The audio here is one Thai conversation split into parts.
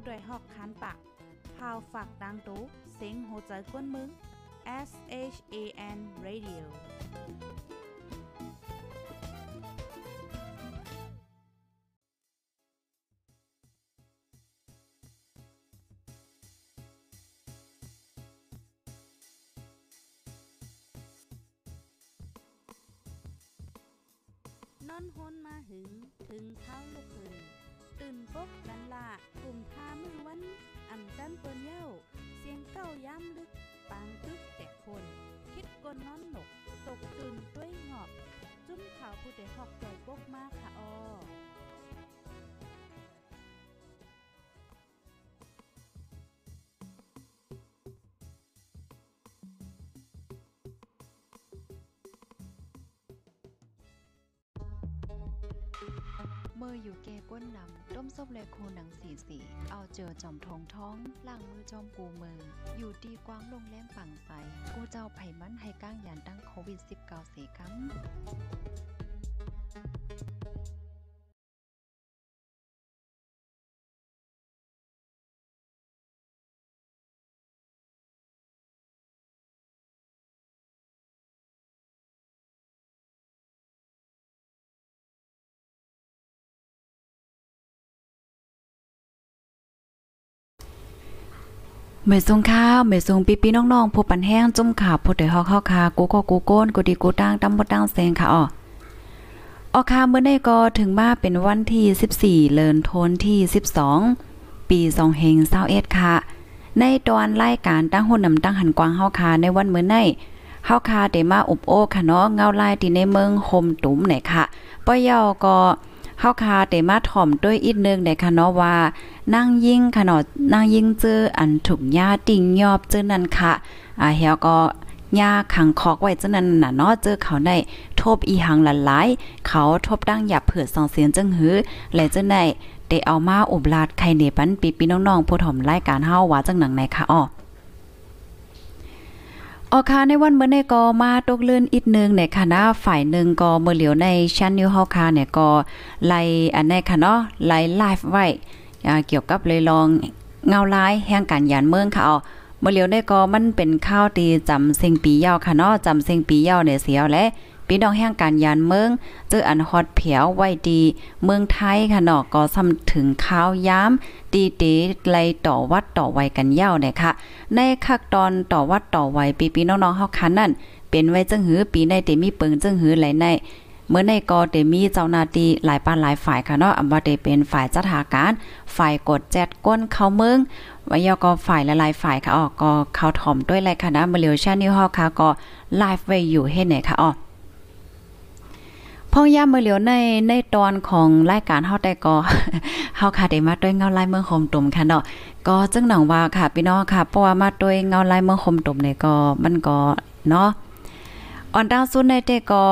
ผู้ดยหอกคันปากพาวฝากดังตู้เซ็งโหใจกวนมึง S H A N Radio นอนฮนมาหึง ถึงเท้าลูก ตื่นปกกันละกลุ่มท่ามือวันอ่ำจันเปิ้นเย้า เสียงเก้าย้ำลึก ปางตึกแต่คน คิดกนนอนหนก ตกตื่นด้วยหงอบ จุ้มข่าวผู้เด็กหอกใจปกมากค่ะออ เมื่ออยู่เกก้นนำต้มส้มเละโคหนังสีสี เอาเจอจอมทองท้องล่างมือจอมกูมือ อยู่ดีกว้างลงแรงปังใส กูเจ้าไผ่มันให้ก้างยานตั้งโควิด -19 เสกัง เมื่อทรงข้าวเมื่อทรงปีปีน้องๆผู้ปันแห้งจุ่มขาผู้ใดฮอกเข้าคากูก็กูโก้นกูดีกูตั้งตำบ่ตั้งแซงค่ะอ้อออคาเมื่อได้ก็ถึงมาเป็นวันที่ 14 เลินโทนที่ 12 ปี2เฮง21ค่ะ ในตอนรายการตั้งหุ่นนำตั้งหันกวางเฮาคาในวันเมื้อในเฮาคาได้มาอบโอค่ะเนาะเงาลายที่ในเมืองโฮมตุ้มไหนค่ะป้อยอก็ เฮาคาได้มาถ่อมด้วยอีกนึงในค่ะเนาะว่า นั่งยิ่งค่ะเนาะนั่งยิ่งเจออันถูกหญ้าติ่งยอบเจอนั่นค่ะอ่าเฮียก็หญ้าขังคอกไว้เจานั้นน่ะเนาะเจอเขาได้ทบอีหังหลายๆเขาทบดังหยับเผือสองเสียงจังหือและเจ้าได้ได้เอามาอบลาดไข่เนปันปีปีน้องๆผู้ถ่อมรายการเฮาว่าจังหนังไหนค่ะอ้อ ออค่ะในวันเมื่อในก็มาตกเลื่อนอีกนึงในคณะฝ่ายหนึ่งก็เมื่อเหลียวในชั้นนิวเฮาคาเนี่ยก็ไล่อันในค่ะเนาะไล่ไลฟ์ไว้เกี่ยวกับเลยลองเงาลายแห่งการยานเมืองค่ะอ๋อเมื่อเหลียวได้ก็มันเป็นข้าวตีจำเซิงปียาวค่ะเนาะจำเซิงปียาวเนี่ยเสียวและ พี่น้องแห่งการยานเมืองเจออันฮอดเผียวไว้ดีเมืองไทยค่ะเนาะก็ซ้ำถึงข้าวยามตีเตไลต่อวัดต่อไว้กันยาวเนี่ยค่ะ ในคักตอนต่อวัดต่อไว้ปีพี่น้องๆเฮาคันนั่นเป็นไว้จังหือปีในเตมีเปิงจังหือไหลในเมื่อในกอเตมีเจ้าหน้าที่หลายปานหลายฝ่ายค่ะเนาะอำว่าได้เป็นฝ่ายจัดหาการ ฝ่ายกดแจดก้นเข้าเมืองวายก็ฝ่ายละลายฝ่ายค่ะออกก็เข้าถ่อมด้วยไรค่ะนะเมเลียวชานิวฮอค่ะก็ไลฟ์ไว้อยู่เฮ็ดไหนค่ะอ๋อ พ่องย่าเมื่อเหลียวในในตอนของรายการเฮาแต่ก็เฮาค่ะได้มาด้วยเงาลายเมืองโฮมตุ่มค่ะเนาะก็จึงหนังว่าค่ะพี่น้องค่ะเพราะว่ามาด้วยเงาลายเมืองโฮมตุ่มเนี่ยก็มันก็เนาะออนดาวซุนในเตก็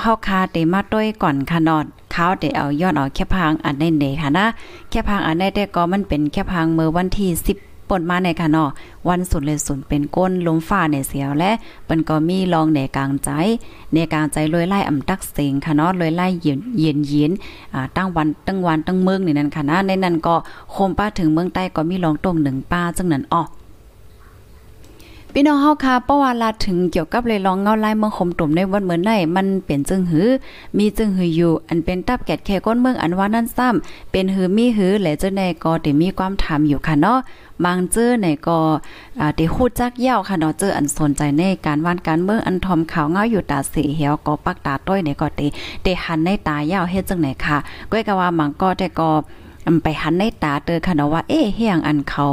เฮาคาเตมาต้วยก่อนค่ะนอดเขาได้เอาย้อนเอาแค่พางอันในเนค่ะนะแค่พางอันในเตก็มันเป็นแค่พางเมื่อวันที่10 ป่นมาในค่ะเนาะวันสุดเลยสุดเป็นก้นลมฟ้าในเสียวและเปิ้นก็มีรองในกลางใจในกลางใจลอยไล่อำตักเสงค่ะเนาะลอยไล่เย็นเย็นเย็นอ่าตั้งวันตั้งวันตั้งเมืองนี่นั่นค่ะนะในนั้นก็โคมป้าถึงเมืองใต้ก็มีรองตรงหนึ่งป้าจังนั้นอ้อพี่น้องเฮาค่ะเพราะว่าลาถึงเกี่ยวกับเลยลองเงาลายเมืองคมตุ่มในวันเหมือนในมันเป็นจึงหือ มีจึงหืออยู่ อันเป็นตับแกดแค่ก้นเมืองอันว่านั่นซ้ำเป็นหือมีหือและเจ้าในก็ได้มีความถามอยู่ค่ะเนาะ บางเจอในก็อ่าได้ฮู้จักยาค่ะเนาะเจออันสนใจในการว่านการเมืองอันทอมขาวเงาอยู่ตาสีเหียวก็ปักตาต้อยในก็ได้ได้หันในตายาเฮ็ดจังไหนค่ะก้อยก็ว่ามังก็แต่ก็ไปหันในตาเตอค่ะเนาะว่าเอ๊ะเฮียงอันเขา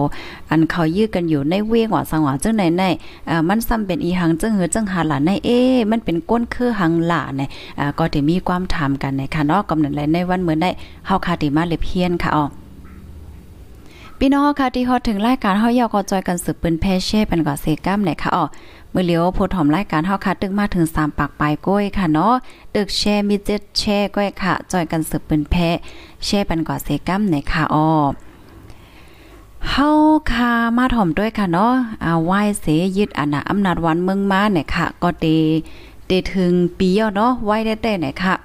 อันเขายื้อกันอยู่ในเวียงว่าสังหวะจังไหนในอ่ามันซ้ำเป็นอีหังจังหือจังหาหลานในเอ๊ะมันเป็นก้นคือหังหลาในอ่าก็ได้มีความถามกันในค่ะเนาะกำเนิดในวันเหมือนได้เฮาคาติมาเลเพียนค่ะอ๋อ พี่น้องค่ะที่ฮอดถึงรายการเฮายอก็จอยกันสืบปืนแพเช่เป็นก่อเซกัมไหนค่ะอ๋อเมื่อเลียวโพถอมรายการเฮาค่ะตึกมาถึง3ปากปลายก้อยค่ะเนาะตึกแชร์มี7แชร์ก้อยค่ะจอยกันสืบปืนแพแช่ปันก่อเซกัมในค่ะอ้อเฮาคามาถ่อมด้วยค่ะเนาะอาไหว้เสยึดอนาอำนาจวันเมืองมาเนี่ยค่ะ ก็เตเตถึงปีเนาะไหว้ได้แต่ไหนค่ะ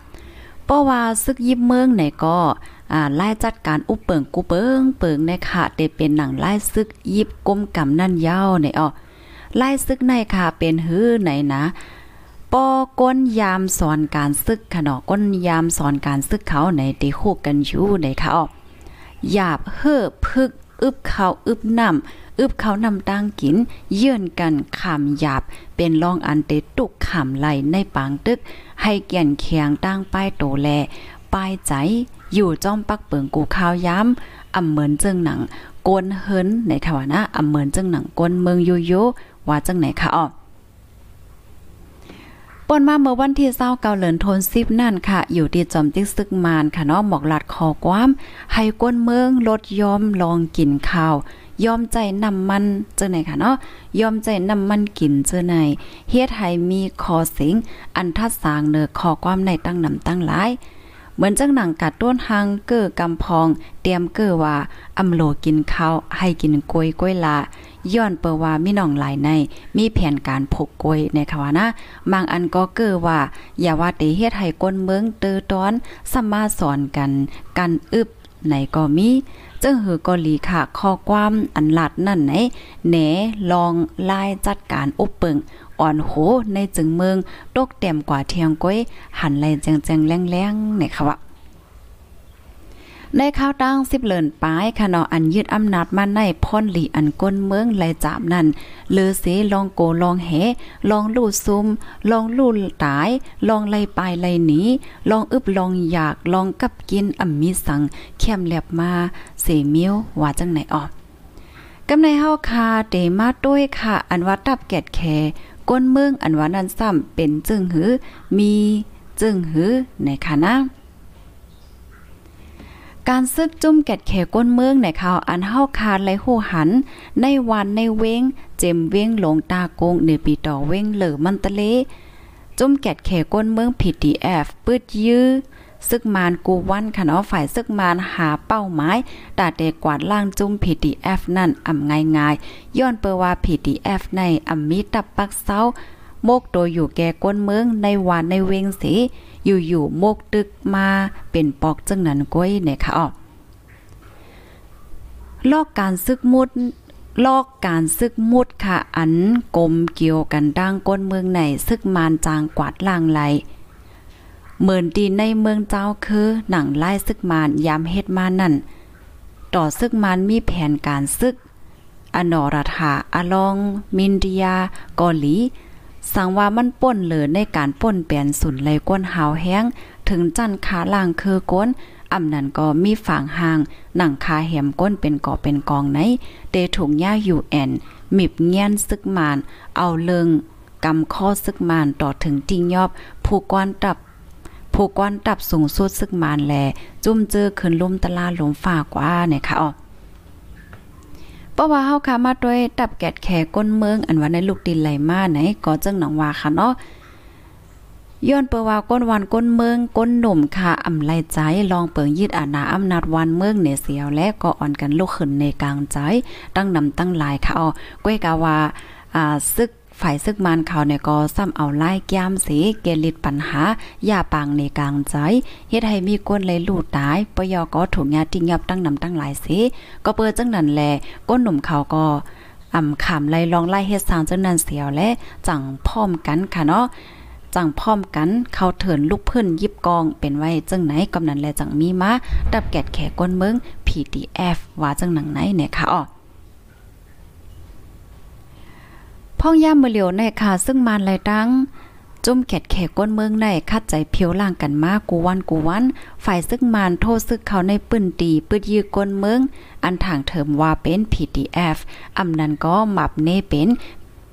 เพราะว่าซึกยิบเมืองไหนก็ อ่าไล่จัดการอุปเปิงกูเปิงเปิงในค่ะเตเป็นหนังไล่ซึกยิบก้มกำนั่นเย้าในอ้อไล่ซึกในค่ะเป็นหื้อไหนนะปอก้นยามสอนการซึกค่ะเนาะก้นยามสอนการซึกเขาในตีคู่กันอยู่ในค่ะอ้อหยาบเฮ่อพึกอึบเขาอึบน้ำอึบเขานำตั้งกิน เยื่อนกันขามหยาบ เป็นรองอันเตตุกขามไหลในปางตึก ให้เกี่ยนเคียงตั้งป้ายโตแลป้ายใจ อยู่จ้อมปักเปิงกูข้าวย้ำอ่ำเหมือนจึงหนังกวนเฮินในค่ะว่านะอ่ำเหมือนจึงหนังกวนเมืองยโยว่าจังไหนคะออปนมาเมื่อวันที่เศร้าเกาเหลินทนซิบนั่นค่ะ อยู่ที่จอมติ๊กซึกมานค่ะเนาะหมอกหลัดคอความให้ก้นเมืองลดยอมลองกินข้าวยอมใจนำมันเจอไหนค่ะเนาะยอมใจนำมันกินเจอไหนเฮ็ดให้มีคอสิง อันทัดสางเนอคอความในตั้งนำตั้งหลาย เหมือนจังหนังกัดต้นหังเก้อกำพอง เตรียมเก้อว่าอำโลกินข้าวให้กินกล้วยกล้วยลาย้อนเปิว่ามีน้องหลายใน มีแผนการพกกล้วยในค่ะว่านะบางอันก็เกิดว่า อย่าว่าต่เฮ็ดให้ก้นเมืองเตอตอนสัมมาสอนกันกันอึบไหนก็มีจึงหือก็ลีค่ะข้อความอันลัดนั่นไหนแหนลองลายจัดการอุบเปิง อ่อนโหในจึงเมืองตกเต็มกว่าเทียงก้อยหันไหลแจงๆแรงๆในค่ะว่าในข้าวตั้งสิบเลินป้ายคะเนาะอันยึดอำนาจมาในพ่นหลีอันก้นเมืองไหลจามนั่นเลือเสลองโกลองแหลองลู่ซุมลองลู่ตาย ลองไล่ปลายไล่หนีลองอึบลองอยากลองกับกินอ่ำมีสังเข้มแหลบมา เสเมียวว่าจังไหนออกกำในเฮาคาเตมาด้วยค่ะ อันว่าตับแกดแค ก้นเมืองอันว่านั้นซ้ำเป็นจึงหือ มีจึงหือในค่ะนะการซึกจุ่มแกดแขก้นเมืองในข่าวอันเฮาคาดไหลหูหัน ในวันในเว้ง เจมเว้งหลงตากงในปีต่อเว้งเหลือมันตะเล จุ่มแกดแขก้นเมือง PTF ปืดยื้อ ซึกมานกูวันค่ะเนาะฝ่ายซึกมานหาเป้าหมายตาเดกวาดล่างจุ่ม PTF นั่นอ่ำง่ายๆย้อนเปว่า PTF ในอ่ำมีตับปักเซาโมกโดยอยู่แก่ก้นเมืองในวานในเวงสีอยู่ๆโมกตึกมาเป็นปอกจังนั้นก้อยเนี่ยค่ะอ๋อลอกการซึกมุดลอกการซึกมุดค่ะ อันกลมเกี่ยวกันดังก้นเมืองไหนซึกมานจางกวาดล่างไหล เหมือนดีในเมืองเจ้าคือหนังไล่ซึกมานยามเฮ็ดมานั่น ต่อซึกมานมีแผนการซึก อนอรธาอลอง มินเดียกอลี สังว่ามันป่นเหลือในการป่นเปลี่ยนสุนไลก้นหาวแห้ง ถึงจันขาล่างคือก้นอำนั้นก็มีฝางห่าง หนังคาแหมก้นเป็นก่อเป็นกองไหนเตถุงย่าอยู่แอนมิบเงียนซึกมาน เอาเลิงกำข้อซึกมานต่อถึงติงยอบ ผู้กวนตับ ผู้กวนตับสูงสุดซึกมานแล จุ่มเจอขึ้นลุ่มตลาหลมฝ่ากว่าเนี่ยค่ะอ๋อเพราะว่าเฮาค่ะมาด้วยตับแกดแขก้นเมือง อันว่าในลูกดินไหลมาไหนก็จังหนังว่าค่ะเนาะย้อนเปว่าก้นวันก้นเมืองก้นหนุ่มค่ะอำไลใจลองเปิงยืดอาณาอำนาจวันเมืองเนเสียวและก็อ่อนกันลุกขึ้นในกลางใจ ตั้งนำตั้งหลายค่ะอ๋อก้อยกาว่าอ่าซึก ฝ่ายซึกมันเขาเนี่ยก็ซ้ำเอาไล่แก้มสีเกลิดปัญหาอย่าปังในกลางใจเฮ็ดให้มีก้นเลยลูดตายปยอก็ถูกงาติงยับตั้งนำตั้งหลายสิก็เปิดจังนั้นแลก้นหนุ่มเขาก็อ่ำขำไล่ลองไล่เฮ็ดสางจังนั้นเสียวและจังพร้อมกันค่ะเนาะจังพร้อมกันเขาเถินลูกเพิ่นยิบกองเป็นไว้จังไหนกำนันแลจังมีมาดับแกดแขก้นเมือง PTF ว่าจังหนังไหนเนี่ยค่ะอ๋อ พ่องย่ามมือเหลียวในค่ะซึ่งมานไหลดังจุ่มแขดแขก้นเมืองในคัดใจเพียวล่างกันมากกูวันกูวัน ฝ่ายซึ่งมานโทษซึกเขาในปืนตีปืดยือก้นเมือง อันทางเถิมว่าเป็น PTF อำนั้นก็หมับเนเป็น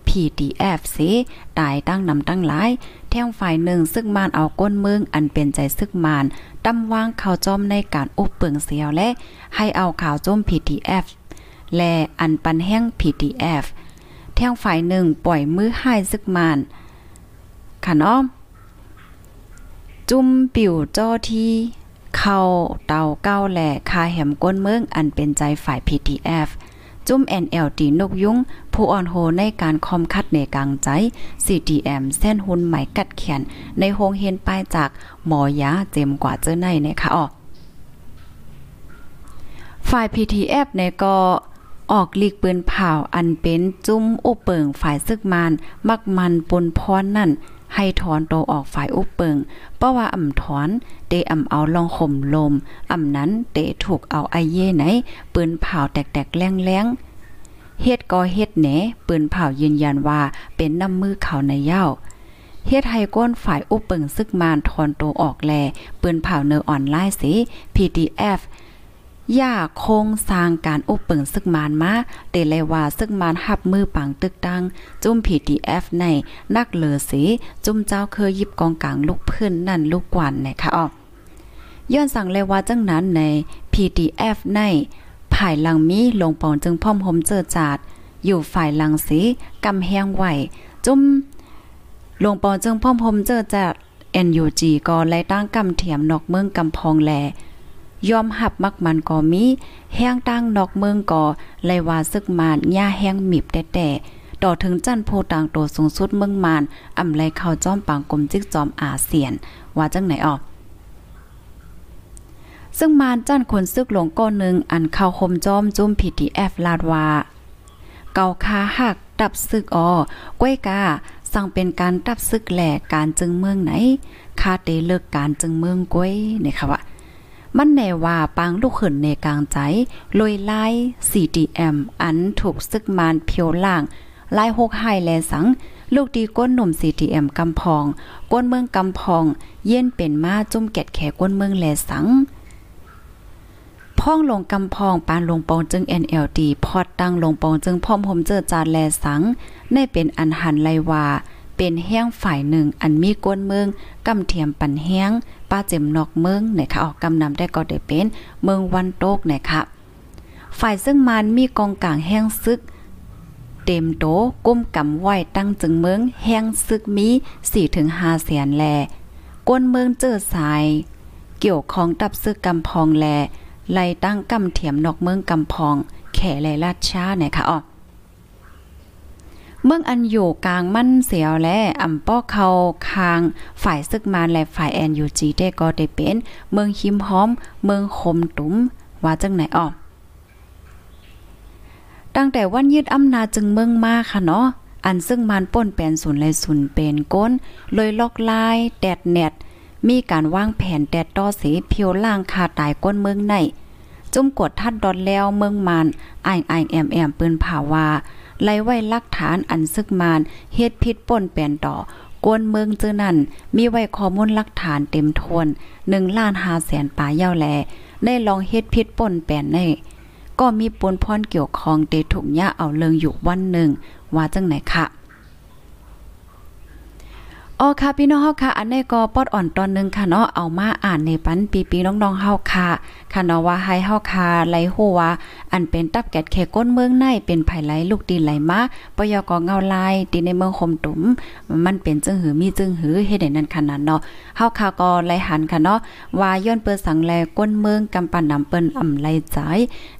PTF สิตายตั้งนำตั้งหลายแท่งฝ่ายหนึ่งซึ่งมานเอาก้นเมืองอันเป็นใจซึกมานตำวางข่าวจอมในการอุบเปิงเสียวและให้เอาข่าวจม PTF และอันปันแห้ง PTF แท่งฝ่ายหนึ่งปล่อยมือให้ซึกมานค่ะเนาะจุ่มปิ่วจ้อที่เข้าเตาเก้าแหล่คาแหมก้นเมืองอันเป็นใจฝ่าย PTF จุ่ม NLT นกยุ้งผู้อ่อนโหในการคอมคัดในกลางใจ CTM เส้นหุนไหมกัดแขนในโฮงเฮนป้ายจากหมอยาเจมกว่าเจอในนะคะอ๋อฝ่าย PTF เนี่ยก็ ออกลีกปืนเผาอันเป็นจุ้มอุเปิงฝ่ายซึกมาน มักมันปนพรนั่น ให้ถอนโตออกฝ่ายอุเปิงเพราะว่าอ่ำถอนเตอ่ำเอาลองข่มลมอ่ำนั้นเตถูกเอาไอเย่ไหน ปืนเผาแตกๆแรงๆเฮ็ดก็เฮ็ดแหนปืนเผายืนยันว่าเป็นน้ำมือเขาในเย้าเฮ็ดให้ก้นฝ่ายอุปเปิงซึกมานทอนโตออกแลปืนเผาเนอออนไลน์สิ PDF ย่าโคงสร้างการอุปเปิงซึกมานมาเตเลยว่าซึกมานหับมือปังตึกตัง จุ่ม PDF ในนักเลอสีจุ่มเจ้าเคยยิบกองกลางลูกพื้นนั่นลูกกวนนะคะอ๋อย้อนสั่งเลยว่าจังนั้นใน PDF ในภายหลังมีลงปองจึงพ่อมหมเจอจาด อยู่ฝ่ายหลังสีกำแหงไหวจุ่มลงปองจึงพ่อมหมเจอจาด NUG ก็ไล่ตั้งกำเถียมนอกเมืองกำพองแล ยอมหับมักมันก็มี แห้งตั้งนอกเมืองก็ไลว่าซึกมานหญ้าแห้งหมิบแต่แต่ต่อถึงจันโพต่างโตสูงสุดเมืองมานอำไลเข้าจอมปังกลมจิกจอมอาเซียน ว่าจังไหนออกซึ่งมานจันคนซึกหลงก้อนหนึ่งอันเข้าคมจอมจุ้มพีทีเอฟลาดว่า เกาคาหักดับซึกออก้วยกาสั่งเป็นการดับซึกแหลกการจึงเมืองไหน คาเตเลิกการจึงเมืองก้วยเนี่ยค่ะว่า มันแน่ว่าปังลูกขึ้นในกลางใจลอยไล่ CDM อันถูกซึกมานเพียวล่างลายหกไฮแลสัง ลูกดีก้นหนุ่ม CDM กำพอง ก้นเมืองกำพอง เย็นเป็นมาจุ่มแกดแขก้นเมืองแลสังพ่องลงกำพองปานลงปองจึง NLD พอดตั้งลงปองจึงพร้อมผมเจอจานแลสังในเป็นอันหันไลว่าเป็นแห้งฝ่ายหนึ่งอันมีก้นเมืองกำเทียมปันแห้ง ป้าเจมนอกเมืองนะคะออกกำนำได้ก็ได้เป็นเมืองวันโตกนะคะฝ่ายซึ่งมันมีกองกลางแห้งซึก เต็มโตก้มกำไหวตั้งจึงเมืองแห้งซึกมี4ถึง5แสนแลก้นเมืองเจอสาย เกี่ยวของตับซึกกำพองแลไล่ตั้งกำเทียมนอกเมืองกำพอง แข่ไลลาดช้านะคะอ๋อ เมืองอันอยู่กลางมั่นเสียวและอ่ำป้อเขาคางฝ่ายซึกมานและฝ่ายแอนยูจีได้ก็ได้เป็น เมืองหิมหอม เมืองคมตุ้ม ว่าจังไหนออกตั้งแต่วันยึดอำนาจจึงเมืองมาค่ะเนาะอันซึ่งมันป่นแปนศูนย์เลยศูนย์เป็นก้นเลยลอกลายแดดแนดมีการวางแผนแดดต่อสีเพียวล่างคาตายก้นเมืองในจุ่มกดทัดดอนแล้วเมืองมันไอไอแอมแอมปืนผ่าว่า ไล่ไว้ลักฐานอันซึกมานเฮ็ดพิษป่นแปลนต่อกวนเมืองเจอนั่น มีไว้ข้อมูลลักฐานเต็มทวน1ล้าน5แสนป่าเย้าแลได้ลองเฮ็ดพิษป่นแปลนในก็มีปนพรเกี่ยวข้องเตถุกยะเอาเลิงอยู่วันหนึ่งว่าจังไหนค่ะ อ๋อค่ะพี่น้องเฮาค่ะ อันนี้ก็ปอดอ่อนตอนนึงค่ะเนาะเอามาอ่านในปันปีๆน้องๆเฮาค่ะ ค่ะเนาะว่าให้เฮาค่ะไหลหัวอันเป็นตับแกดแขก้นเมืองในเป็นไผไหลลูกดินไหลมาปยกเงาลายตีในเมืองคมตุ่มมันเป็นจึงหือมีจึงหือเฮ็ดได้นั่นขนาดเนาะเฮาค่ะก็ไหลหันค่ะเนาะว่าย้อนเปิ้สังแลก้นเมืองกำปั้นนำเปิ้นอ่ำไหลใจ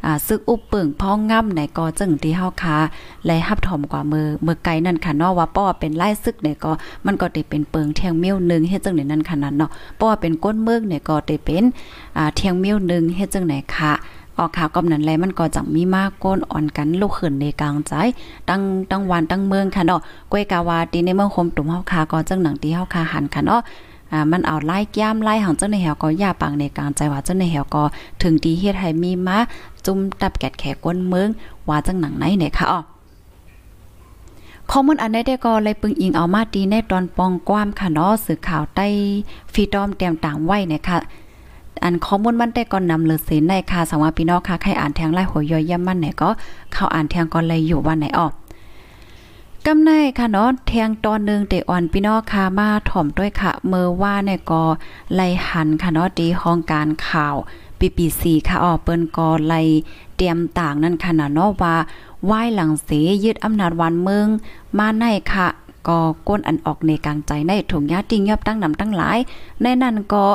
อ่าซึกอุบเปิงพ้องง่ำไหนก็จึงที่เฮาค่ะไหลฮับถอมกว่ามือเมื่อไกลนั่นค่ะเนาะว่าป้อเป็นไล่ซึกเนี่ยก็มันก็ได้เป็นเปิงเทียงเมี้ยวนึงเฮ็ดจังไหนนั่นขนาดเนาะเพราะว่าเป็นก้นเมืองเนี่ยก็ได้เป็นอ่าเทียงเมี้ยวนึงเฮ็ดจังไหนค่ะออกข่าวกำนั้นแลมันก็จังมีมากก้นอ่อนกันลูกขึ้นในกลางใจตั้งตั้งวันตั้งเมืองค่ะเนาะก้วยกาวาตีในเมืองคมตุ่มเฮาคาก็จังหนังตีเฮาคาหันค่ะเนาะอ่ามันเอาไล่ย่ามไล่หังจังในแหวก็ย่าปังในกลางใจว่าจังในแหวก็ถึงดีเฮ็ดให้มีมาจุ่มตับแกดแขกก้นเมืองว่าจังหนังไหนเนี่ยค่ะอ๋อ ข้อมูลอันได้ได้ก็เลยปึงอิงเอามาดีในตอนปองกว้ามค่ะเนาะสื่อข่าวใต้ฟีดอมเตรียมต่างไว้เนี่ยค่ะอันข้อมูลมันได้ก่อนนำเลยสินในค่ะสังว่าพี่น้องค่ะใครอ่านแทงไล่หัวย่อยย่ำมันไหนก็เข้าอ่านแทงก่อนเลยอยู่วันไหนออกกำไนค่ะเนาะแทงตอนหนึ่งเตอ่อนพี่น้องค่ะมาถ่อมด้วยค่ะเมื่อว่าเนี่ยก็ไล่หันค่ะเนาะดีห้องการข่าวีปีสี่ค่ะออกเปิ้นกอไล่เตรียมต่างนั่นค่ะเนาะว่าไหว้หลังเสยึดอำนาจวันเมืองมาในค่ะก็ก้นอันออกในกลางใจในถุงยาติงยอบตั้งนำตั้งหลาย ในนั้นก็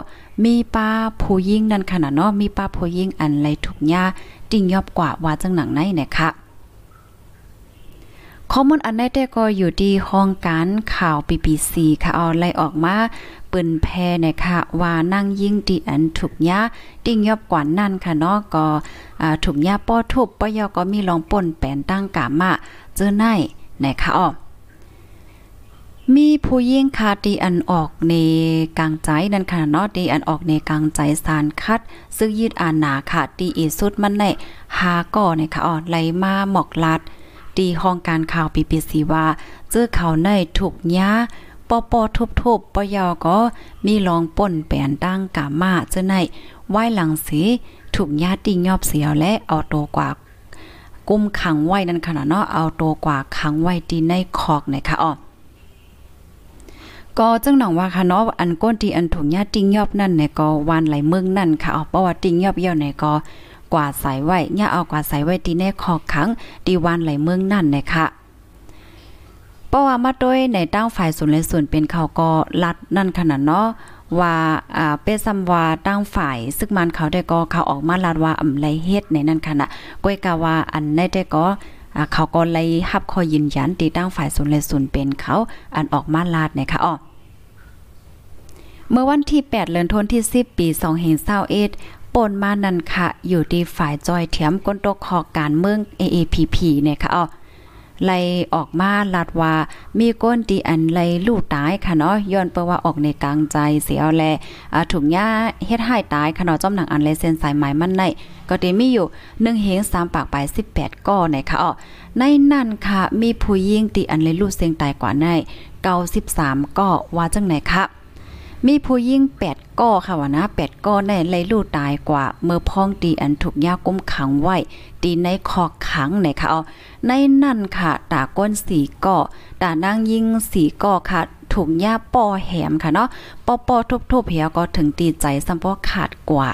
มีป้าผู้ยิ่งนั่นขนาดเนาะมีป้าผู้ยิ่งอันไรถุงยาติงยอบกว่าว่าจังหนังในเนี่ยค่ะ ข้อมูลอันได้แต่ก็อยู่ที่ห้องการข่าว BBC ค่ะเอาไล่ออกมาปืนแพนะคะว่านั่งยิงดีอันถูกยาติ้งยอบกว่านั่นค่ะเนาะก็ถูกยาป้อทุบป้อยอก็มีลองป่นแปนตั้งกามาเจอไหนนะคะอ้อมีผู้ยิ่งคาตีอันออกในกลางใจนั่นค่ะเนาะตีอันออกในกลางใจสารคัด ซึ่งยืดอานาค่ะตีอีสุดมันในหาก่อนะคะอ๋อไหลมาหมอกลัด ตีห้องการข่าวปีปีสีว่าเจอเขาในถูกย้าปอปอทุบทุบปอยอก็มีลองป่นแปนตั้งกามาเจ้าในไหว้หลังสีถูกญาติยอบเสียวและเอาตัวกว่ากุมขังไว้นั่นขนาดเนาะเอาตัวกว่าขังไว้ตีในคอกนะคะอ๋อก็จังหนองว่าค่ะเนาะอันก้นที่อันถุงญาติงยอบนั่นเนี่ยก็วานไหลเมืองนั่นค่ะเอาเพราะว่าติงยอบเยี่ยวเนี่ยก็ กว่าใส่ไว้ย่าเอากว่าใส่ไว้ที่แน่คอขังดีวานไหลเมืองนั่นนะคะเพราะว่ามาโดยในตั้งฝ่ายส่วนและส่วนเป็นเขาก็ลัดนั่นขนาดเนาะว่าอ่าเปซัมว่าตั้งฝ่าย ซึ่งมันเขาได้ก็เขาออกมาลาดว่าอำไรเฮ็ดในนั่นขณะก้อยกาว่าอันได้ได้ก็เขาก็เลยรับคอยยืนยันตีตั้งฝ่ายส่วนและส่วนเป็นเขาอันออกมาลาดนะคะอ๋อเมื่อวันที่ 8 เดือนธันวาคมที่ 10 ปี2021 ป่นมานันค่ะ อยู่ที่ฝ่ายจอยเถียมก้นตกคอการเมือง AAPP เนี่ยค่ะอ๋อไล่ออกมาลาดว่ามีก้นตีอันไล่ลู่ตายค่ะเนาะย้อนเปว่าออกในกลางใจเสียแลถุงหญ้าเฮ็ดให้ตายค่ะเนาะจอมหนังอันไลเส้นสายไหมมันในก็ได้มีอยู่1เฮง3ปากไป18ก้อในค่ะอ๋อในนั้นค่ะ มีผู้หญิงตีอันไลลู่เสียงตายกว่าใน93ก้อว่าจังไหนคะ มีผู้ยิ่งแปดก้อค่ะวะนะแปดก้อในไล่ลู่ตายกว่า เมื่อพ้องตีอันถูกยาก้มขังไว้ ตีในคอขังไหนค่ะเอาในนั่นค่ะตาก้นสีก้อตานางยิงสีก้อค่ะถูกยาป้อแหมค่ะเนาะปอปอทุบๆเหียก็ถึงตีใจซ้ำป้อขาดกว่า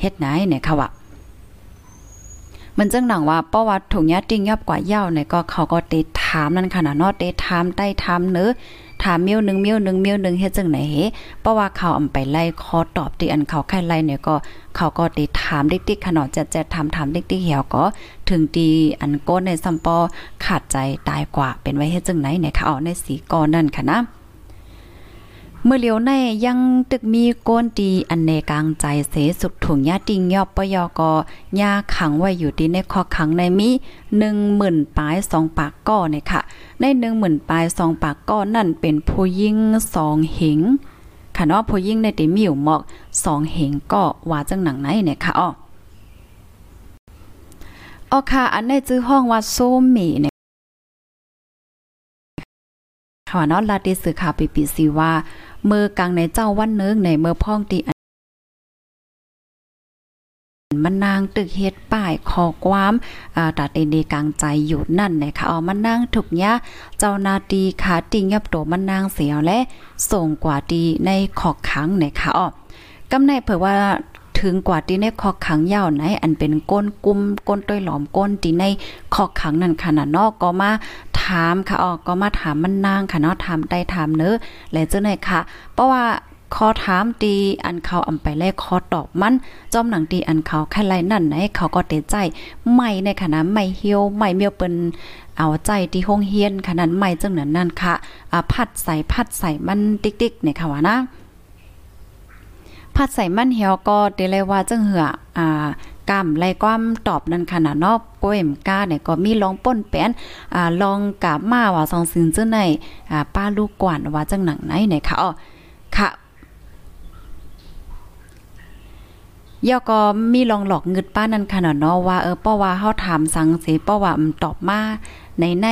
เฮ็ดไหนเนี่ยค่ะวะมันจังหนังว่าประวัติถุงยาติงยับกว่าเย้าเนี่ยก็เขาก็เตะถามนั่นค่ะนะเนาะเตะถามได้ถามเนื้อ ถามมิ้วหนึ่งมิ้วหนึ่งมิ้วหนึ่งเฮ็ดจังไหนเฮเพราะว่าเขาอำไปไล่คอตอบที่อันเขาไข่ไล่เนี่ยก็เขาก็ติถามดิกๆขนาดจะจะถามถามดิกๆเหี่ยวก็ ถึงตีอันโก้ในซัมปอขาดใจตายกว่าเป็นไว้เฮ็ดจังไหนเนี่ยค่ะเอาในสีกอนั่นค่ะนะ เมื่อเลียวในยังตึกมีโกนตีอันเนกลางใจเสสุดถุงยาติงยอบปยอกอยาขังไว้อยู่ที่ในคอขังในมีหนึ่งหมื่นปลายสองปากก้อเนี่ยค่ะ ในหนึ่งหมื่นปลายสองปากก้อนั่นเป็นผู้ยิ่งสองหิงค่ะเนาะผู้ยิ่งในติมีอยู่หมอกสองเหงก็ว่าจังหนังไหนเนี่ยค่ะอ้ออ๋อค่ะอันในจื้อห้องว่าโซมีเนี่ย ค่ะเนาะลาติสื่อข่าวปีปีซีว่า เมื่อกลางในเจ้าวันเนึงในเมื่อพ่องตีมันนางตึกเฮ็ดป้ายขอความอ่าตาเตนกลางใจอยู่นั่นนะคะเอามันนางถูกยะเจ้านาตีขาติงยับโตมันนางเสียวและส่งกว่าดีในขอกขังนะคะอ๋อกำในเผยว่าถึงกว่าที่ในคอกขังยาวไหน อันเป็นก้นกุมก้นต้อยหลอมก้นที่ในคอกขังนั่นขนาดนอกก็มา ถามค่ะออกก็มาถามมันนางค่ะเนาะถามได้ถามเนอะและเจ้าไหนค่ะ เพราะว่าคอถามตีอันเขาอำไปแลกคอตอบมันจอมหนังตีอันเขาแค่ไรนั่นไหนเขาก็เตใจไม่ในขณะไม่เฮียวไม่เมียวเปิ้นเอาใจที่ห้องเฮียนขนาดไม่จังนั้นนั่นค่ะอ่าพัดใส่พัดใส่มันติ๊กๆเนี่ยค่ะว่านะพัดใส่มันเหี่ยวก็เดเลยว่าจังเหืออ่า กำไรความตอบนั่นขนาดนอกโปเอ็มก้าเนี่ยก็มีลองป้นแป้นอ่าลองกาบมาว่าซองซึงจังไหนอ่าป้าลูกกวนว่าจังหนังไหนเนี่ยค่ะอ๋อค่ะยอก็มีลองหลอกเงิดป้านั่นขนาดเนาะว่าเออป้าว่าเฮาถามสังสิป้าว่ามันตอบมาในใน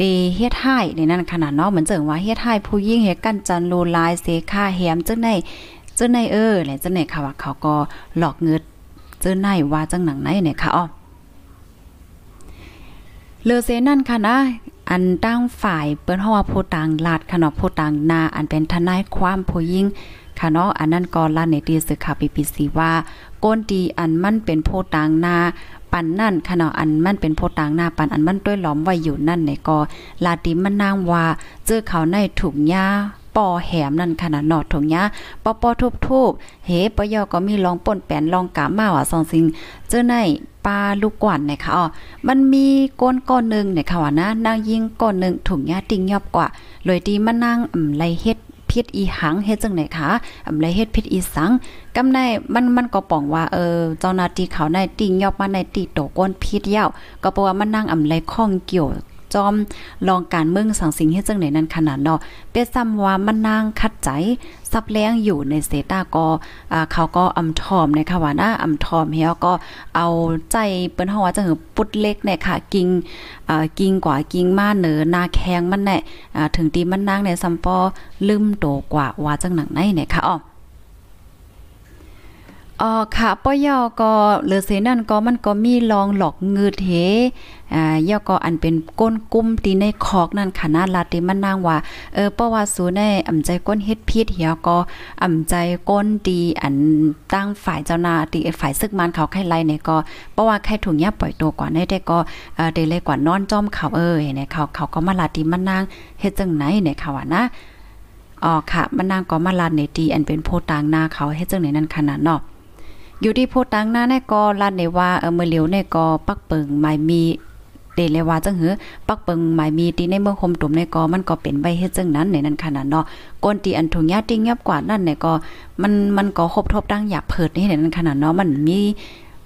ตีเฮ็ดให้ในนั้นขนาดเนาะเหมือนเจิงว่าเฮ็ดให้ผู้ยิ่งเฮ็ดกันจันโลลายเสค่าแหมจังได๋จังได๋เออและจังได๋ค่ะว่าเขาก็หลอกเงิด เจอไหนว่าจังหนังไหนเนี่ยค่ะอ้อเลอเซนั่นค่ะนะอันตั้งฝ่ายเปิ้นฮาว่าผู้ต่างลาดค่ะเนาะผู้ต่างนาอันเป็นทนายความผู้ยิ่งค่ะเนาะอันนั้นก็ลาในดีสึกค่ะ PPC ว่าก้นดีอันมันเป็นผู้ต่างนาปันนั่นขณะอันมันเป็นโพต่างหน้าปันอันมันด้วยล้อมไว้อยู่นั่นในก็ลาติมันนางว่าเจอเขาในถูกหญ้า ปอแหมนั่นขนาดนอดถงยาปอปอทุบทุบเฮปยอก็มีลองป่นแปนลองกามาว่าสองสิ่งเจอในปลาลูกกวนนะคะอ๋อมันมีก้นก้อนนึงเนี่ยค่ะว่านะนางยิงก้อนนึงถุงยาติงยอบกว่าเลยดีมานั่งอืมไลเฮ็ดพิษอีหังเฮ็ดจังไหนคะอำไรเฮ็ดพิษอีสังกำในมันมันก็ป้องว่าเออเจ้าหน้าที่เขาในติงยอบมาในติโตก้นพิษยาวก็เพราะว่ามันนั่งอำไรข้องเกี่ยว จอมลองการเมืองสังสิงเฮ็ดจังไหนนั้นขนาดเนาะเปียซ้ำว่ามันนางคัดใจซับแรงอยู่ในเซตาก็อ่าเขาก็อำทอมนะคะว่านะอำทอมเฮียก็เอาใจเปิ้นเฮาว่าจังหือปุดเล็กเนี่ยค่ะ กิงอ่ากิ่งกว่ากิ่งมาเหนือนาแข้งมันแน่อ่าถึงตีมันนางในซัมปอลืมโตกว่าว่าจังหนังไหนเนี่ยค่ะอ๋อ อ๋อค่ะปอยอก็เลอเสนั่นก็มันก็มีลองหลอกเงืดเฮอ่ายอก็อันเป็นก้นกุ้มตีในคอกนั่นค่ะนะลาติมันนางว่าเออเพราะว่าสูในอ่ำใจก้นเฮ็ดพิษเหียก็อ่ำใจก้นดีอันตั้งฝ่ายเจ้านาที่ฝ่ายซึกมันเขาไข่ไล่เนี่ยก็เพราะว่าไข่ถุงยาปล่อยตัวกว่าได้ได้ก็เออได้เลยกว่านอนจ้อมเขาเอ้ยเนี่ยเขาเขาก็มาลาติมันนางเฮ็ดจังไหนเนี่ยค่ะว่านะอ๋อค่ะมันนางก็มาลาในตีอันเป็นโพตางหน้าเขาเฮ็ดจังไหนนั่นขนาดเนาะ อยู่ที่โพตังหน้าในก็ลาดในว่าเออเมื่อเหลียวในก็ปักเปิงหมายมีเดเลว่าจังหือปักเปิงหมายมีที่ในเมืองคมตุ่มในก็มันก็เป็นใบเฮ็ดจังนั้นในนั้นขนาดเนาะก้นตีอันถุงยาติ้งยับกว่านั่นในก็มันมันก็ครบทบดังอยากเพิดนี่ในนั้นขนาดเนาะมันมี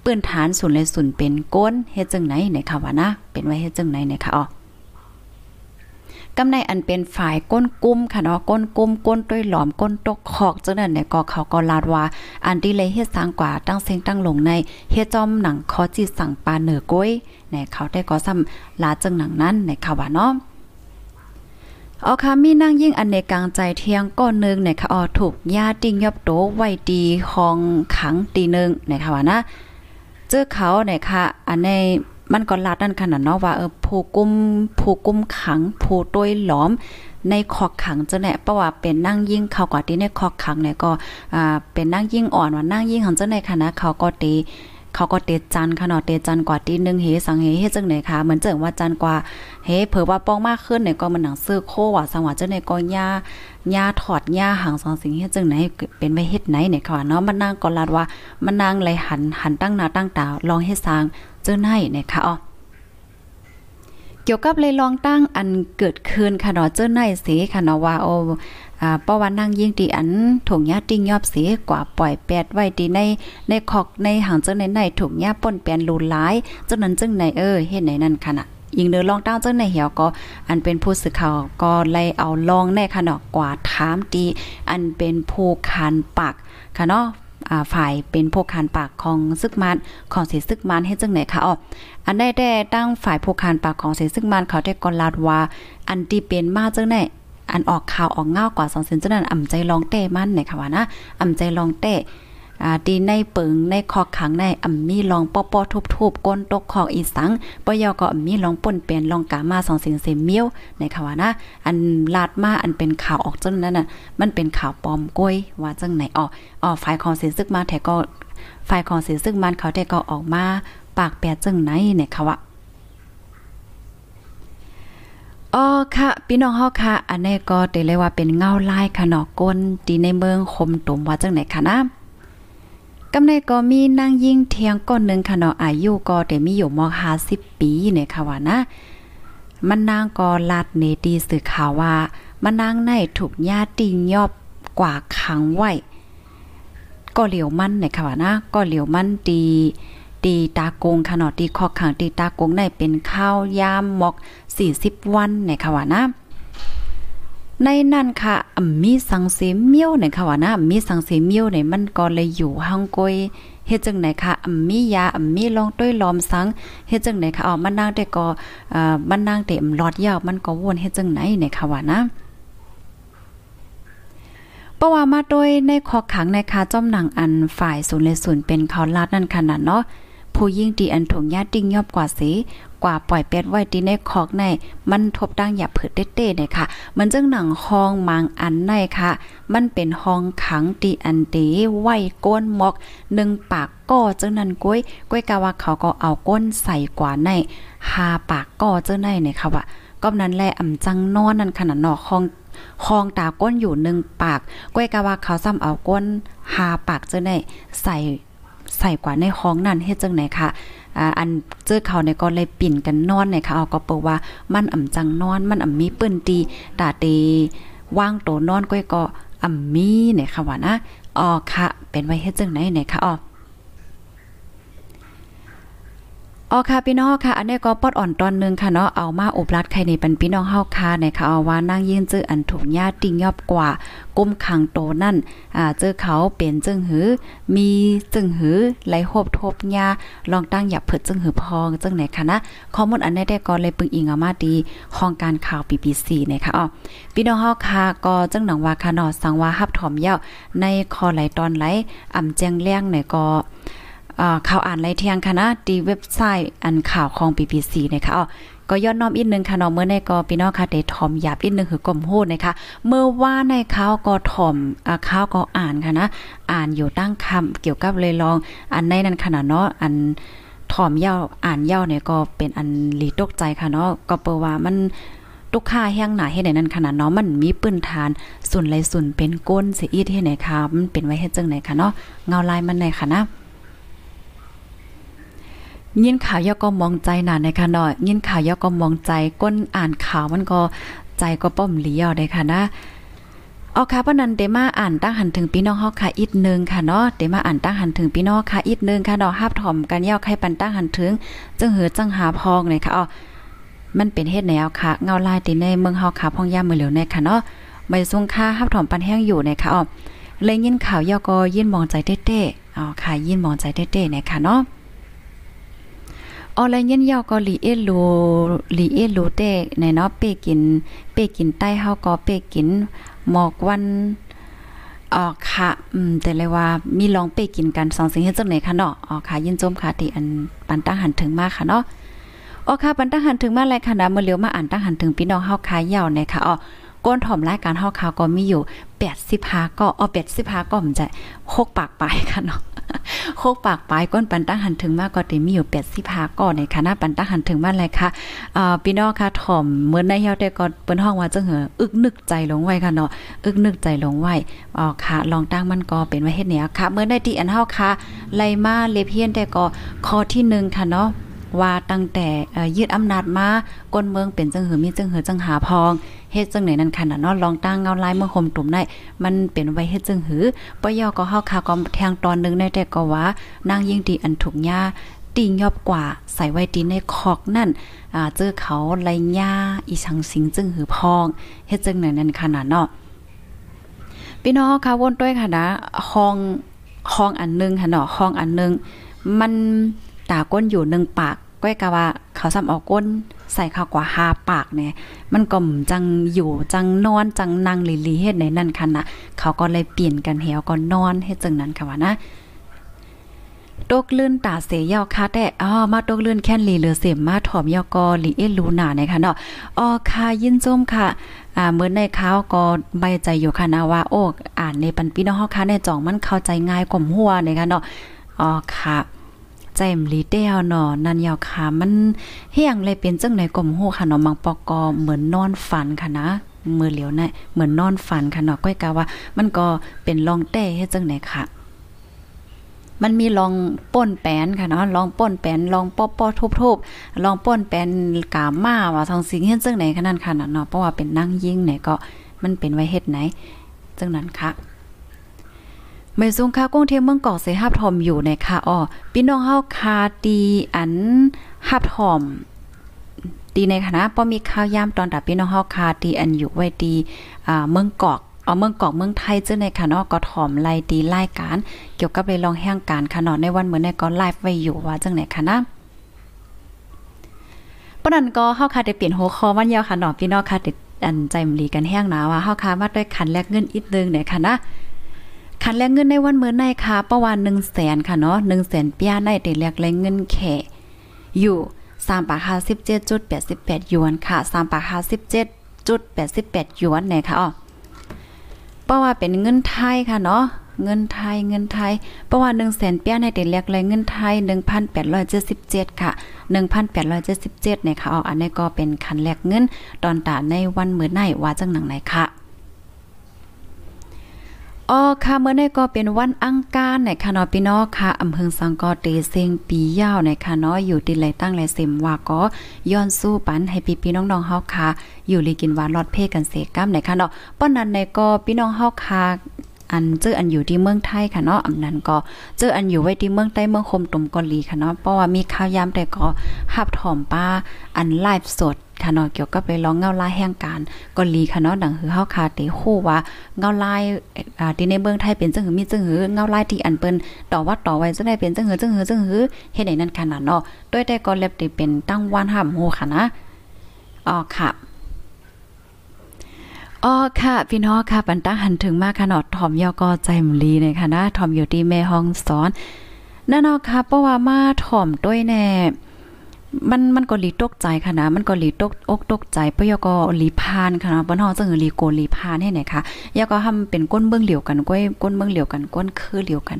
ปื้นฐานศูนย์เลยศูนย์เป็นก้นเฮ็ดจังไหนในค่ะว่านะเป็นไว้เฮ็ดจังไหนในค่ะอ๋อ กำในอันเป็นฝ่ายก้นกุ้มค่ะเนาะก้นกุ้มก้นต้วยหลอมก้นตกคอกจังนั้นเนี่ยก็เขาก็ลาดว่าอันที่เลยเฮ็ดสร้างกว่าตั้งเซ็งตั้งลงในเฮ็ดจอมหนังคอจิสั่งปลาเหนือก้อยเนี่ยเขาได้ก็ซ้ำลาจังหนังนั้นในค่ะว่าเนาะเอาค่ะมีนั่งยิ่งอันในกลางใจเที่ยงก้อนนึงเนี่ยค่ะออถูกญาติงยอบโตไว้ดีห้องขังตีนึงเนี่ยค่ะว่านะเจอเขาเนี่ยค่ะอันใน มันก็ลาดนั่นขนาดเนาะว่าเออผู้กุมผู้กุมขัง ผู้ต้วยหลอม ในคอกขังจะแน่เพราะว่าเป็นนั่งยิ่งเขากว่าที่ในคอกขังเนี่ยก็อ่าเป็นนั่งยิ่งอ่อนว่านั่งยิ่งของเจ้าในคณะเขาก็ตีเขาก็เตจันค่ะเนาะเตจันกว่าตีหนึ่งเฮสังเฮเฮจังไหนคะเหมือนเจิงว่าจันกว่าเฮเผื่อว่าป้องมากขึ้นเนี่ยก็มันหนังซื้อโคว่าสังว่าเจ้าในก็ย่าย่าถอดย่าหางสองสิ่งเฮจังไหนเป็นไว้เฮ็ดไหนเนี่ยค่ะเนาะมันนางก็ลาดว่ามันนางไหลหันหันตั้งหน้าตั้งตาลองเฮ็ดสร้าง เจ้าไหนเนี่ยค่ะอ๋อเกี่ยวกับเลยลองตั้งอันเกิดขึ้นค่ะเนาะเจ้าในสีค่ะเนาะว่าโออ่าเพราะว่านั่งยิ่งตีอันถุงยาติ้งยอบเสียกว่าปล่อยแปดไว้ตีในในคอกในหางเจ้าในในถุงยาป่นแปนลูหลายเจ้านั้นจึงในเออเฮ็ดไหนนั่นค่ะน่ะยิงเดินลองตั้งเจ้าในเหี่ยวก็อันเป็นผู้สื่อข่าวก็ไล่เอาลองในค่ะเนาะกว่าถามตีอันเป็นผู้คานปากค่ะเนาะอ่า ฝ่ายเป็นพวกคานปากของซึกมันของเสซึกมันให้จังไหนคะอ๋ออันได้ได้ตั้งฝ่ายพวกคานปากของเสซึกมันเขาได้กอลาดว่า อันที่เป็นมาจังไหนอันออกข่าวออกเงากว่าสองเซนจังนั้นอ่ำใจลองเต้มันเนี่ยค่ะว่านะอ่ำใจลองเต้ ดีในเปิงในคอขังในอ่ำมีลองปอปอทุบๆก้นตกคออีสังปยอก็อ่ำมีลองป่นเป็นลองกามาสองเสียงเซมเมียวในค่ะว่านะ อันลาดมาอันเป็นข่าวออกจังนั้นน่ะ มันเป็นข่าวปลอมก้อยว่าจังไหนอ๋ออ๋อฝ่ายของเสียซึกมาแท้ก็ฝ่ายของเสียซึกมันเขาได้ก็ออกมา ปากแปดจังไหนเนี่ยค่ะว่าอ๋อค่ะพี่น้องเฮาค่ะ อันนี้ก็ได้เลยว่าเป็นเงาลายค่ะเนาะก้นที่ในเมืองคมตุ่มว่าจังไหนค่ะนะ กำในก็มีนางยิ่งเทียงก้อนหนึ่งค่ะเนาะอายุก็ได้มีอยู่มอ50ปีเนี่ยค่ะว่านะมันนางก็ลาดเนตีสื่อข่าวว่ามันนางในถูกญาติยอบกว่าขังไว้ก็เหลียวมันเนี่ยค่ะว่านะก็เหลียวมันตีตีตากงค่ะเนาะตีคอขังตีตากงในเป็นข้าวยามมอก40 วันเนี่ยค่ะว่านะ ในนั่นค่ะมีสังเสมเมียวเนี่ยค่ะว่านะมีสังเสมเมียวเนี่ยมันก็เลยอยู่ห้องกอยเฮ็ดจังไหนคะมียามีลองต้วยลอมสังเฮ็ดจังไหนคะอ๋อมันนางแต่ก็อ่ามันนางแต่หลอดยาวมันก็วนเฮ็ดจังไหนเนี่ยค่ะว่านะเพราะว่ามาโดยในขอขังในคาจ้อมหนังอันฝ่ายศูนย์เลศูนย์เป็นเขาลาดนั่นขนาดเนาะ ผู้ยิ่งตีอันถงญาติติ้งยอบกว่าสีกว่าปล่อยเป็ดไว้ตีในคอกใน มันทบดังอย่าเผิดเต้ๆเนี่ยค่ะ มันจึงหนังห้องมางอันในค่ะ มันเป็นห้องขังตีอันเตไว้ก้นหมอกหนึ่งปากก้อจังนั้นก้อยก้อยกะว่าเขาก็เอาก้นใส่กว่าในหาปากก้อเจ้าในเนี่ยค่ะว่าก็นั้นแหละอ่ำจังนอนนั่นขนาดนอกห้องคองตาก้นอยู่หนึ่งปากก้อยกะว่าเขาซ้ำเอาก้นหาปากเจ้าได้ใส่ ใส่กว่าในห้องนั่นเฮ็ดจังไหนค่ะอ่าอันเจอเขาในก็เลยปิ่นกันนอนในค่ะเอาก็เปว่ามันอ่ำจังนอน มันอ่ำมีปืนตีตาเตว่างโตนอนก้อยก็อ่ำมีเนี่ยค่ะว่านะอ๋อค่ะ เป็นไว้เฮ็ดจังไหนเนี่ยค่ะอ๋อ อ๋อค่ะพี่น้องค่ะ อันนี้ก็ปอดอ่อนตอนนึงค่ะเนาะเอามาอบรัดไข่ในปันพี่น้องเฮาค่ะในค่ะเอาว่านั่งยืนจื้ออันถูกญาติงยอบกว่าก้มขังโตนั่นอ่าเจอเขาเป็นจึงหือ มีจึงหือไหลโหบทบญาลองตั้งหยับเผิดจึงหือพองจึงไหนค่ะนะข้อมูลอันนี้ได้ก็เลยปึงอิงเอามาดีของการข่าว BBC นะคะอ๋อพี่น้องเฮาค่ะก็จึงหนังว่าค่ะเนาะสังว่าฮับถอมยาในคอไหลตอนไหลอ่ำแจ้งแล้งเนี่ยก็ ข่าวอ่านไรเทียงค่ะนะดีเว็บไซต์อันข่าวของ BBC นะคะอ๋อก็ย้อนน้อมอีกนึงค่ะเนาะเมื่อในก็พี่น้องค่ะได้ถ่อมหยาบอีกนึงคือกลมโหดนะคะเมื่อว่าในข่าวก็ถ่อมอ่าข่าวก็อ่านค่ะนะอ่านอยู่ตั้งคำเกี่ยวกับเลยลองอันในนั้นขนาดเนาะอันถ่อมเย้าอ่านเย้าเนี่ยก็เป็นอันหลีตกใจค่ะเนาะก็เปว่ามันตุกค่าแห้งหนาเฮ็ดไหนนั้นขนาดเนาะมันมีปืนทานส่วนไรส่วนเป็นก้นเสียอีดเฮ็ดไหนค่ะมันเป็นไว้เฮ็ดจังไหนค่ะเนาะเงาลายมันไหนค่ะนะ ยินข่าวยอก็มองใจหนาในค่ะเนาะยินข่าวยอก็มองใจก้นอ่านข่าวมันก็ใจก็ป้อมเลี้ยวได้ค่ะนะเอาค่ะปนันเดมาอ่านตั้งหันถึงพี่น้องเฮาค่ะอีกนึงค่ะเนาะเดมาอ่านตั้งหันถึงพี่น้องค่ะอีกนึงค่ะเนาะฮับถ่อมกันยาวใครปันตั้งหันถึงจึงเหือจังหาพองเลยค่ะอ๋อมันเป็นเฮ็ดแนวค่ะ เงาลายติในเมืองเฮาค่ะพองย่ามมือเหลียวในค่ะเนาะไม่ซุงค่าฮับถ่อมปันแห้งอยู่ในค่ะอ๋อเลยยินข่าวยอก็ยินมองใจเต้ๆอ๋อค่ะยินมองใจเต้ๆในค่ะเนาะ ออลเย็นยาวก็ลีเอโลลีเอโลเตในเนาะเปกิน เปกินใต้เฮาก็เปกิน หมอกวันออกค่ะ อืม แต่เลยว่ามีลองเปกินกันสองสิ่งเฮ็ดจังไหนคะเนาะอ๋อค่ะยินจมค่ะที่อันปันตั้งหันถึงมากค่ะเนาะอ๋อค่ะปันตั้งหันถึงมาเลยค่ะนะเมื่อเลียวมาอ่านตั้งหันถึงพี่น้องเฮาคายาวในค่ะอ๋อ ก้นถ่อมรายการเฮาคาวก็มีอยู่85ก็อ๋อ85ก็มันจะ6ปากไปค่ะเนาะโคกปากปลายก้นปันตั้งหันถึงมากก็ติมีอยู่85ก่อนในคณะปันตั้งหันถึงมากเลยค่ะพี่น้องค่ะถ่อมเหมือนในเฮาแต่ก็เปิ้นห้องว่าจังเหออึกนึกใจลงไว้ค่ะเนาะอึกนึกใจลงไว้อ๋อค่ะ ลองตั้งมันก็เป็นว่าเฮ็ดแนวค่ะเมื่อได้ที่อันเฮาค่ะไล่มาเลเพียนแต่ก็ข้อที่1ค่ะเนาะ ว่าตั้งแต่ยืดอำนาจมาก้นเมืองเป็นจังหือมีจังหือจังหาพองเฮ็ดจังไหนนั่นค่ะเนาะลองตั้งเงาลายเมื่อคมตุ่มได้มันเป็นไว้เฮ็ดจังหือปยอก็เฮาคาก็แทงตอนนึงในแต่ก็ว่านางยิ่งดีอันถูกหญ้าตียอบกว่าใส่ไว้ตีในคอกนั่นเจอเขาไลหญ้าอีชังสิงจึงหือพองเฮ็ดจังไหนนั่นขนาดเนาะพี่น้องค่ะวนด้วยค่ะนะห้องห้องอันนึงค่ะเนาะห้องอันนึงมันตาก้นอยู่หนึ่งปาก ก้อยกะว่าเขาซ้ำเอาก้นใส่ข้าวกว่าหาปากเนี่ยมันก็จังอยู่จังนอนจังนั่งลีลีเฮ็ดในนั่นคันนะเขาก็เลยเปลี่ยนกันเหวก็นอนเฮ็ดจังนั้นค่ะว่านะตกลื่นตาเสยาวค่ะแต่อ๋อมาตกลื่นแค่นลีเหลือเสียมมาถอมยอกอลีเอลูนาในะคะเนาะอ๋อค่ะยินจมค่ะอ่าเมื่อในข้าวก็ใบใจอยู่ค่ะนะว่าโอ้อ่านในปันพี่น้องเฮาค่ะในจ่องมันเข้าใจง่ายกว่าหัวในะคะเนาะอ๋อค่ะ ใจมลีเตียวเนาะนันยาวขามันเฮียงเลยเป็นจังไหนกลมหูค่ะเนาะมังปอกอเหมือนนอนฝันค่ะนะมือเหลียวเนะเหมือนนอนฝันค่ะเนาะก้อยกาว่า มันก็เป็นลองเต้เฮ็ดจังไหนค่ะ มันมีลองป้นแปนค่ะเนาะลองป้นแปนลองป้อป้อทุบๆลองป้นแปนกามาว่าทองสิงเฮ็ดจังไหนขนาดค่ะเนาะเพราะว่าเป็นนั่งยิ่งไหนก็มันเป็นไว้เฮ็ดไหนจังนั้นค่ะ ไม่ซุงค่าก้งเทียมเมืองเกาะเสฮับทอมอยู่ในค่ะอ้อพี่น้องเฮาคาตีอันฮับทอมตีในคณะป้อมีข้าวยามตอนตับพี่น้องเฮาคาตีอันอยู่ไว้ตีอ่าเมืองเกาะเอาเมืองเกาะเมืองไทยเจ้าในค่ะเนาะก็ถอมไล่ตีไล่การ เกี่ยวกับเลยลองแห่งการค่ะเนาะในวันเหมือนในก็ไลฟ์ไว้อยู่ว่าจังไหนค่ะนะปนันก็เฮาคาได้เปลี่ยนหัวข้อวันยาวค่ะเนาะพี่น้องค่ะติดอันใจมลีกันแห้งหนาว่าเฮาคามาด้วยขันแลกเงินอีกนึงเนี่ยค่ะนะ ขันแลกเงินในวันเมื่อในค่ะประวันหนึ่งแสนค่ะเนาะหนึ่งแสนเปียในแต่แลกแลกเงินแขอยู่สามปากห้าสิบเจ็ดจุดแปดสิบแปดหยวนค่ะสามปากห้าสิบเจ็ดจุดแปดสิบแปดหยวนไหนค่ะอ๋อประว่าเป็นเงินไทยค่ะเนาะเงินไทยเงินไทยประว่าหนึ่งแสนเปียในแต่แลกแลกเงินไทยหนึ่งพันแปดร้อยเจ็ดสิบเจ็ดค่ะ 1,877เนี่ยค่ะอ๋ออันนี้ก็เป็นขันแลกเงินตอนตาในวันเมื่อไนว่าจังหนังไหนค่ะ อ๋อค่ะเมื่อในก็เป็นวันอังคารในค่ะเนาะพี่น้องค่ะอำเภอสังกอเตเซงปียาวในค่ะเนาะอยู่ติไหลตั้งไหลเสมว่าก็ย้อนสู้ปันให้พี่พี่น้องๆเฮาค่ะ อยู่ลีกินหวานรอดเพกันเสกำในค่ะเนาะป้อนนั้นในก็พี่น้องเฮาค่ะ อันเจออันอยู่ที่เมืองไทยค่ะเนาะอำนั้นก็เจออันอยู่ไว้ที่เมืองใต้เมืองคมตุมกอลีค่ะเนาะเพราะว่ามีข่าวยามแต่ก็หับถอมป้าอันไลฟ์สดค่ะเนาะเกี่ยวกับไปร้องเงาลายแห่งการกอลีค่ะเนาะดังคือเฮาคาเตฮู้ว่าเงาลายอ่าที่ในเมืองไทยเป็นจังหือมีจังหือเงาลายที่อันเปิ้นต่อว่าต่อไว้จังได้เป็นจังหือจังหือจังหือเฮ็ดให้นั่นขนาดเนาะด้วยแต่ก็เล็บที่เป็นตั้งวันห้ามโหค่ะนะอ๋อค่ะ อ๋อค่ะพี่น้องค่ะปันตั้งหันถึงมากค่ะนาะทอมยอก็ใจมลีในค่ะนะทอมอยู่ที่แม่ห้องสอนนั่นเนาะค่ะเพราะว่ามาทอมด้วยแน่มันมันก็หลีตกใจค่ะนะ มันก็หลีตกอกตกใจปยก็หลีพานค่ะนะบ่นฮองจังหลีโกหลีพานให้ไหนคะยาก็ทำเป็นก้นเบื้องเหลียวกันก้อยก้นเบื้องเหลียวกันก้นคือเหลียวกัน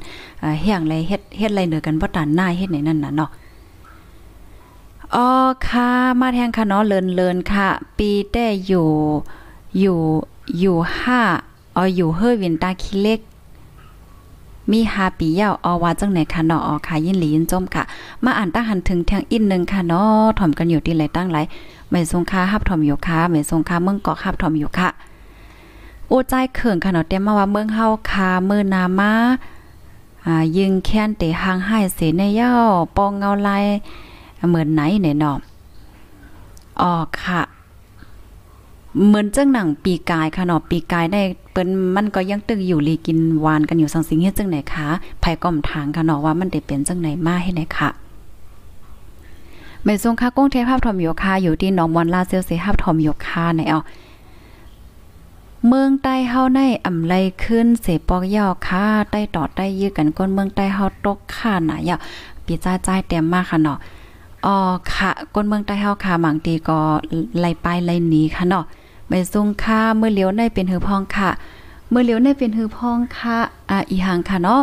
เฮียงไรเฮ็ดเฮ็ดไรเหนือกันบ่ตานหน้าเฮ็ดไหนนั่นน่ะเนาะอ๋อค่ะ มาแทงค่ะเนาะเลินเลินค่ะ ปีแต่อยู่ อยู่อยู่ห้าอ๋ออยู่เฮอวินตาคิเล็ก มีฮาปียาวอว่าจังไหนค่ะเนาะออค่ะยินหลียินจมค่ะ มาอ่านตั้งหันถึงทางอินหนึ่งค่ะเนาะถ่อมกันอยู่ที่ไหลตั้งไหลไม่ทรงค่าฮับถ่อมอยู่ค่ะไม่ทรงค่าเมืองเกาะฮับถ่อมอยู่ค่ะโอ้ใจเขิงค่ะเนาะเต็มมาว่าเมืองเฮาค่ะมือนามาอ่ายิงแค้นเตหางให้เสในย่าปองเงาลายเหมือนไหนเนี่ยเนาะอ๋อค่ะ เหมือนเจ้งหนังปีกายค่ะเนาะปีกายได้เปิ้นมันก็ยังตึกอยู่ลีกินหวานกันอยู่สังสิงเฮ็ดจังไหนคะไผก้อมทางค่ะเนาะว่ามันได้เป็นจังไหนมาให้ไหนค่ะแม่ทรงค่าก้งเทพภาพทอมโยคาอยู่ที่หนองมอนลาเซียวเซภาพทอมโยคาในเอาเมืองใต้เฮาในอำไลขึ้นเสปอกยาวค่ะใต้ต่อใต้ยื้อกันก้นเมืองใต้เฮาตกค่าหน่ะยาปีจ้าจ้ายเต็มมากค่ะเนาะอ๋อค่ะก้นเมืองใต้เฮาค่ะบางทีก็ไล่ไปไล่หนีค่ะเนาะ ไม่ทรงค่าเมื่อเลี้ยวในเป็นหือพองค่ะ เมื่อเลี้ยวในเป็นหือพองค่ะอ่าอีหังค่ะเนาะ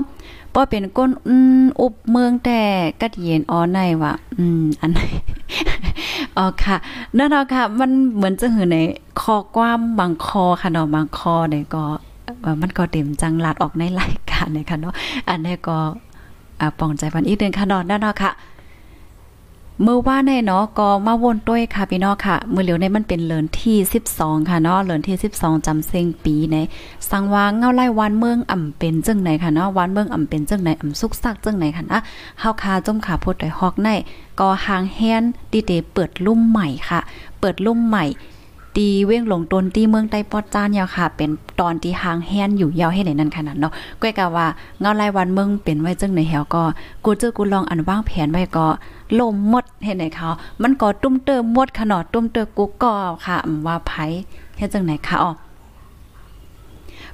ป้อเป็นก้นอืมอุบเมืองแต่กัดเย็นอ๋อในว่ะอืมอันไหนอ๋อค่ะนั่นเนาค่ะ มันเหมือนจะหือในคอกว้ามบางคอค่ะเนาะบางคอเนี่ยก็มันก็เต็มจังหลาดออกในรายการเนี่ยค่ะเนาะอันนี้ก็อ่าปองใจพันอีกเดือนค่ะเนาะนั่นเนาะค่ะ เมื่อว่าในเนาะก็มาวนด้วยค่ะพี่น้องค่ะ มือเหลียวในมันเป็นเลินที่ 12 ค่ะเนาะเลินที่ 12จำเซงปีในสังวางเงาไล่วันเมืองอ่ำเป็นจังไหนค่ะเนาะวันเมืองอ่ำเป็นจังไหนอ่ำสุกซักจังไหนค่ะนะเฮาคาจมขาพูดด้วยฮอกในก็หางแฮนดีเดเปิดลุ่มใหม่ค่ะ เปิดลุ่มใหม่ตีเว้งหลงตนตีเมืองใต้ปอดจานยาวค่ะ เป็นตอนที่หางแฮนอยู่ยาวให้ไหนนั่นขนาดเนาะก้อยกะว่าเงาไล่วันเมืองเป็นไว้จังไหนแหวก็กูเจอกูลองอันว่างแผนไว้ก็ ลมหมดเห็นไหนเขา มันก็ตุ้มเติมหมดขนาดตุ้มเติมกูก็ค่ะว่าไผเฮ็ดจังไหนคะอ๋อ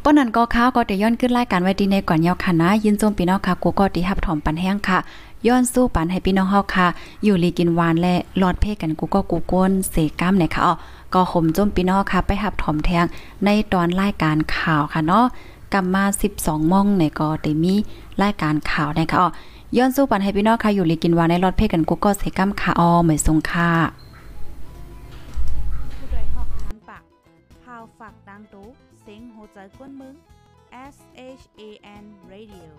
ป้อนั้นก็ข้าวก็ได้ย้อนขึ้นรายการไว้ดีในก่อนยาวค่ะนะ ยินโจมพี่น้องค่ะกูก็ที่ฮับถอมปันแห้งค่ะ ย้อนสู้ปันให้พี่น้องเฮาค่ะ อยู่ลีกินหวานและรอดเพกันกูก็กูก้นเสก้ามเนี่ยค่ะอ๋อก็ห่มจมพี่น้องค่ะ ไปหับถอมแทงในตอนรายการข่าวค่ะเนาะกลับมา 12โมงเนี่ยก็ได้มีรายการข่าวนะคะอ๋อ ย้อนสู้ปันให้พี่น้องค่ะอยู่ลีกินวาในรถเพ่กันกูก็เสก้มขาออเหมือนทรงค่ะผู้ใดหอกทานปากพาวฝากดังตู้เสียงโหใจกวนมึง S H A N Radio